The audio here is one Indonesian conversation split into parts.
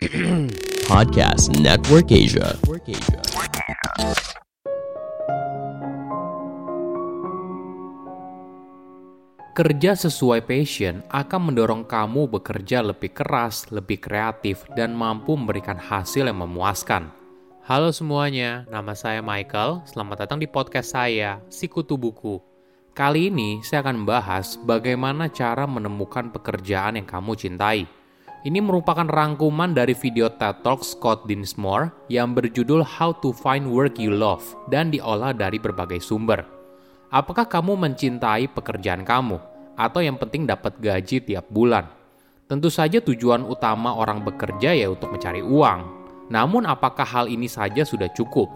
Podcast Network Asia. Kerja sesuai passion akan mendorong kamu bekerja lebih keras, lebih kreatif, dan mampu memberikan hasil yang memuaskan. Halo semuanya, nama saya Michael. Selamat datang di podcast saya, Sikutu Buku. Kali ini saya akan membahas bagaimana cara menemukan pekerjaan yang kamu cintai. Ini merupakan rangkuman dari video TED Talk Scott Dinsmore yang berjudul How to Find Work You Love dan diolah dari berbagai sumber. Apakah kamu mencintai pekerjaan kamu, atau yang penting dapat gaji tiap bulan? Tentu saja tujuan utama orang bekerja ya untuk mencari uang. Namun apakah hal ini saja sudah cukup?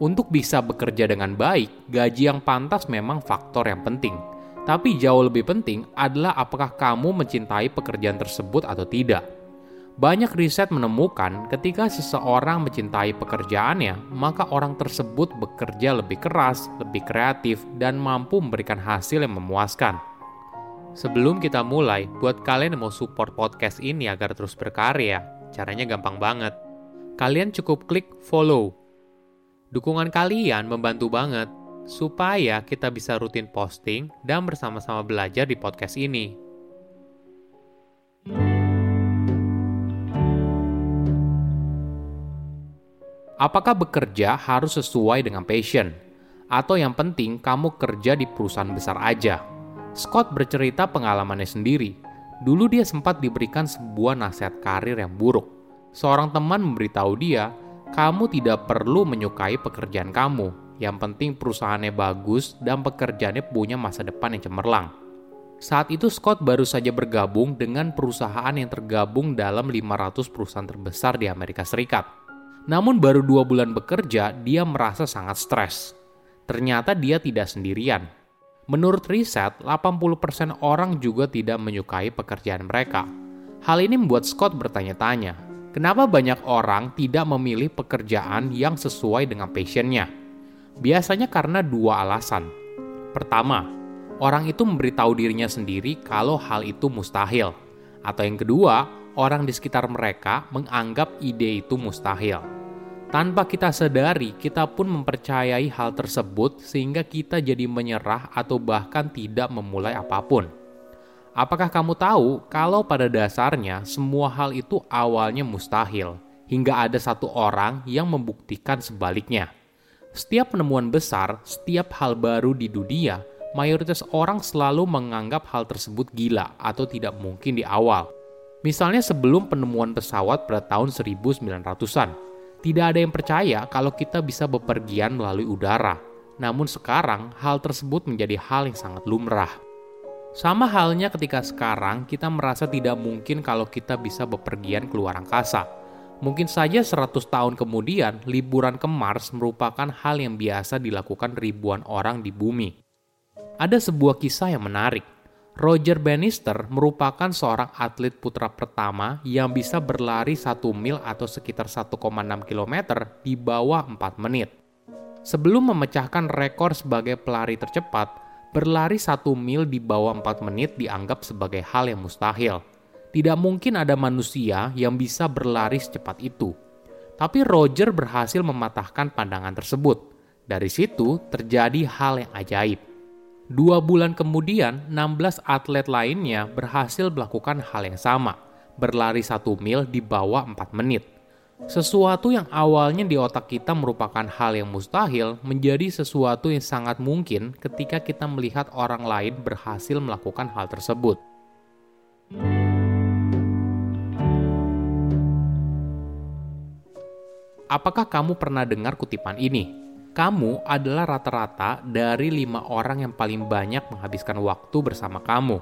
Untuk bisa bekerja dengan baik, gaji yang pantas memang faktor yang penting. Tapi jauh lebih penting adalah apakah kamu mencintai pekerjaan tersebut atau tidak. Banyak riset menemukan ketika seseorang mencintai pekerjaannya, maka orang tersebut bekerja lebih keras, lebih kreatif, dan mampu memberikan hasil yang memuaskan. Sebelum kita mulai, buat kalian yang mau support podcast ini agar terus berkarya, caranya gampang banget. Kalian cukup klik follow. Dukungan kalian membantu banget supaya kita bisa rutin posting dan bersama-sama belajar di podcast ini. Apakah bekerja harus sesuai dengan passion? Atau yang penting kamu kerja di perusahaan besar aja? Scott bercerita pengalamannya sendiri. Dulu dia sempat diberikan sebuah nasihat karir yang buruk. Seorang teman memberitahu dia, kamu tidak perlu menyukai pekerjaan kamu. Yang penting perusahaannya bagus dan pekerjaannya punya masa depan yang cemerlang. Saat itu Scott baru saja bergabung dengan perusahaan yang tergabung dalam 500 perusahaan terbesar di Amerika Serikat namun baru dua bulan bekerja, dia merasa sangat stres. Ternyata dia tidak sendirian. Menurut riset, 80% orang juga tidak menyukai pekerjaan mereka. Hal ini membuat Scott bertanya-tanya, kenapa banyak orang tidak memilih pekerjaan yang sesuai dengan passionnya? Biasanya karena dua alasan. Pertama, orang itu memberitahu dirinya sendiri kalau hal itu mustahil. Atau yang kedua, orang di sekitar mereka menganggap ide itu mustahil. Tanpa kita sadari, kita pun mempercayai hal tersebut sehingga kita jadi menyerah atau bahkan tidak memulai apa pun. Apakah kamu tahu kalau pada dasarnya semua hal itu awalnya mustahil, hingga ada satu orang yang membuktikan sebaliknya? Setiap penemuan besar, setiap hal baru di dunia, mayoritas orang selalu menganggap hal tersebut gila atau tidak mungkin di awal. Misalnya sebelum penemuan pesawat pada tahun 1900-an, tidak ada yang percaya kalau kita bisa bepergian melalui udara. Namun sekarang, hal tersebut menjadi hal yang sangat lumrah. Sama halnya ketika sekarang kita merasa tidak mungkin kalau kita bisa bepergian keluar angkasa. Mungkin saja 100 tahun kemudian, liburan ke Mars merupakan hal yang biasa dilakukan ribuan orang di bumi. Ada sebuah kisah yang menarik. Roger Bannister merupakan seorang atlet putra pertama yang bisa berlari satu mil atau sekitar 1,6 km di bawah 4 menit. Sebelum memecahkan rekor sebagai pelari tercepat, berlari satu mil di bawah 4 menit dianggap sebagai hal yang mustahil. Tidak mungkin ada manusia yang bisa berlari secepat itu. Tapi Roger berhasil mematahkan pandangan tersebut. Dari situ terjadi hal yang ajaib Dua bulan kemudian, 16 atlet lainnya berhasil melakukan hal yang sama, berlari satu mil di bawah 4 menit. Sesuatu yang awalnya di otak kita merupakan hal yang mustahil menjadi sesuatu yang sangat mungkin ketika kita melihat orang lain berhasil melakukan hal tersebut. Apakah kamu pernah dengar kutipan ini? kamu adalah rata-rata dari lima orang yang paling banyak menghabiskan waktu bersama kamu.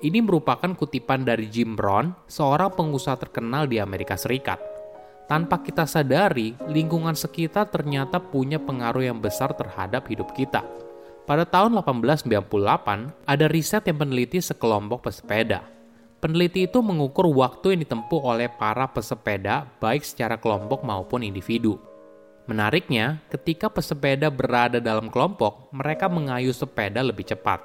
Ini merupakan kutipan dari Jim Brown, seorang pengusaha terkenal di Amerika Serikat. Tanpa kita sadari, lingkungan sekitar ternyata punya pengaruh yang besar terhadap hidup kita. Pada tahun 1898, ada riset yang meneliti sekelompok pesepeda. Peneliti itu mengukur waktu yang ditempuh oleh para pesepeda baik secara kelompok maupun individu. Menariknya, ketika pesepeda berada dalam kelompok, mereka mengayuh sepeda lebih cepat.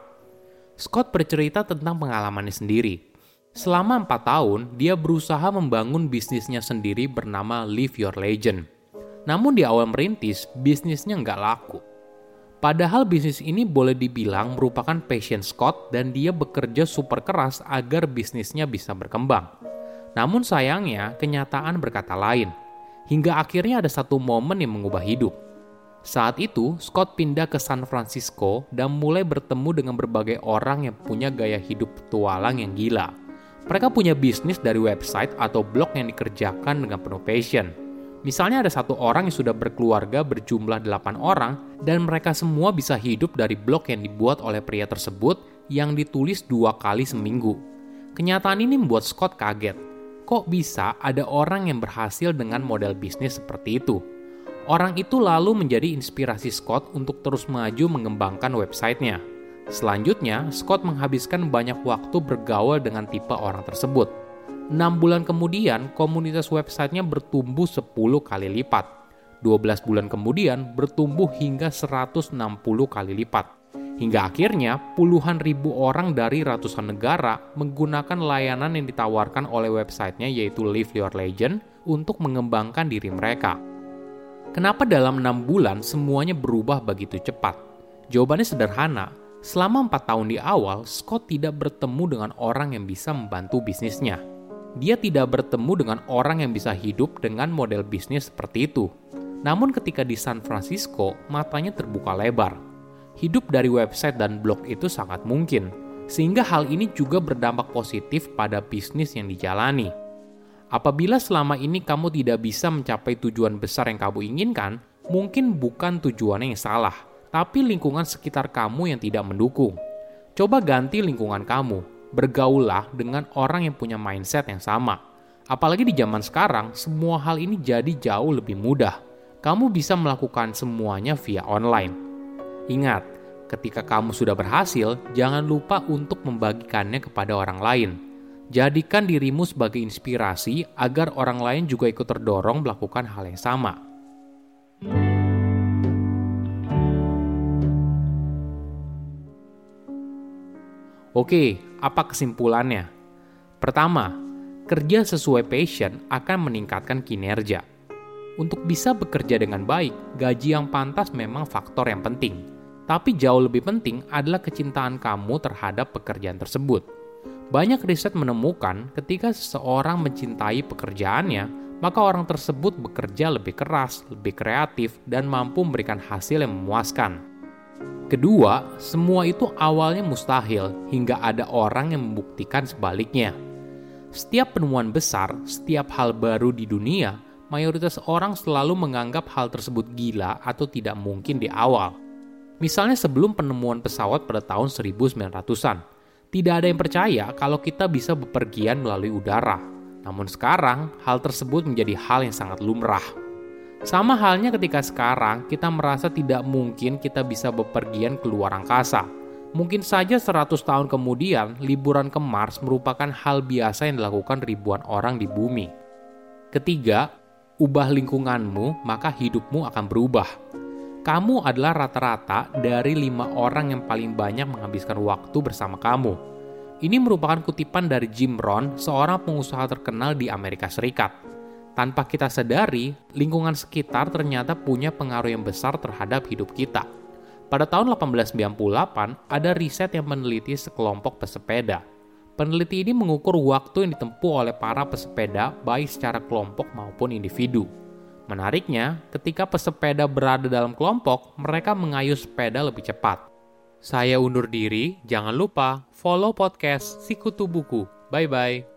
Scott bercerita tentang pengalamannya sendiri. Selama empat tahun, dia berusaha membangun bisnisnya sendiri bernama Live Your Legend. Namun di awal merintis, bisnisnya nggak laku. Padahal bisnis ini boleh dibilang merupakan passion Scott dan dia bekerja super keras agar bisnisnya bisa berkembang. Namun sayangnya, kenyataan berkata lain. Hingga akhirnya ada satu momen yang mengubah hidup. Saat itu, Scott pindah ke San Francisco dan mulai bertemu dengan berbagai orang yang punya gaya hidup petualang yang gila mereka punya bisnis dari website atau blog yang dikerjakan dengan penuh passion. Misalnya ada satu orang yang sudah berkeluarga berjumlah 8 orang dan mereka semua bisa hidup dari blog yang dibuat oleh pria tersebut yang ditulis dua kali seminggu. Kenyataan ini membuat Scott kaget. Kok bisa ada orang yang berhasil dengan model bisnis seperti itu? Orang itu lalu menjadi inspirasi Scott untuk terus maju mengembangkan websitenya. Selanjutnya, Scott menghabiskan banyak waktu bergaul dengan tipe orang tersebut. 6 bulan kemudian, komunitas websitenya bertumbuh 10 kali lipat. 12 bulan kemudian, bertumbuh hingga 160 kali lipat. Hingga akhirnya, puluhan ribu orang dari ratusan negara menggunakan layanan yang ditawarkan oleh websitenya yaitu Live Your Legend untuk mengembangkan diri mereka. Kenapa dalam enam bulan semuanya berubah begitu cepat? Jawabannya sederhana, Selama empat tahun di awal, Scott tidak bertemu dengan orang yang bisa membantu bisnisnya. Dia tidak bertemu dengan orang yang bisa hidup dengan model bisnis seperti itu. Namun ketika di San Francisco, matanya terbuka lebar. Hidup dari website dan blog itu sangat mungkin, sehingga hal ini juga berdampak positif pada bisnis yang dijalani. Apabila selama ini kamu tidak bisa mencapai tujuan besar yang kamu inginkan, mungkin bukan tujuannya yang salah, tapi lingkungan sekitar kamu yang tidak mendukung. Coba ganti lingkungan kamu, bergaullah dengan orang yang punya mindset yang sama. Apalagi di zaman sekarang, semua hal ini jadi jauh lebih mudah. Kamu bisa melakukan semuanya via online. Ingat, ketika kamu sudah berhasil, jangan lupa untuk membagikannya kepada orang lain. Jadikan dirimu sebagai inspirasi agar orang lain juga ikut terdorong melakukan hal yang sama. Oke, apa kesimpulannya? Pertama, kerja sesuai passion akan meningkatkan kinerja. Untuk bisa bekerja dengan baik, gaji yang pantas memang faktor yang penting. Tapi jauh lebih penting adalah kecintaan kamu terhadap pekerjaan tersebut. Banyak riset menemukan ketika seseorang mencintai pekerjaannya, maka orang tersebut bekerja lebih keras, lebih kreatif, dan mampu memberikan hasil yang memuaskan. Kedua, semua itu awalnya mustahil hingga ada orang yang membuktikan sebaliknya. Setiap penemuan besar, setiap hal baru di dunia, mayoritas orang selalu menganggap hal tersebut gila atau tidak mungkin di awal. Misalnya sebelum penemuan pesawat pada tahun 1900-an, tidak ada yang percaya kalau kita bisa bepergian melalui udara. Namun sekarang, hal tersebut menjadi hal yang sangat lumrah. Sama halnya ketika sekarang kita merasa tidak mungkin kita bisa bepergian ke luar angkasa. Mungkin saja 100 tahun kemudian, liburan ke Mars merupakan hal biasa yang dilakukan ribuan orang di bumi. Ketiga, ubah lingkunganmu, maka hidupmu akan berubah. Kamu adalah rata-rata dari lima orang yang paling banyak menghabiskan waktu bersama kamu. Ini merupakan kutipan dari Jim Rohn, seorang pengusaha terkenal di Amerika Serikat. Tanpa kita sadari, lingkungan sekitar ternyata punya pengaruh yang besar terhadap hidup kita. Pada tahun 1898, ada riset yang meneliti sekelompok pesepeda. Peneliti ini mengukur waktu yang ditempuh oleh para pesepeda baik secara kelompok maupun individu. Menariknya, ketika pesepeda berada dalam kelompok, mereka mengayuh sepeda lebih cepat. Saya undur diri, jangan lupa follow podcast Sikutu Buku. Bye-bye.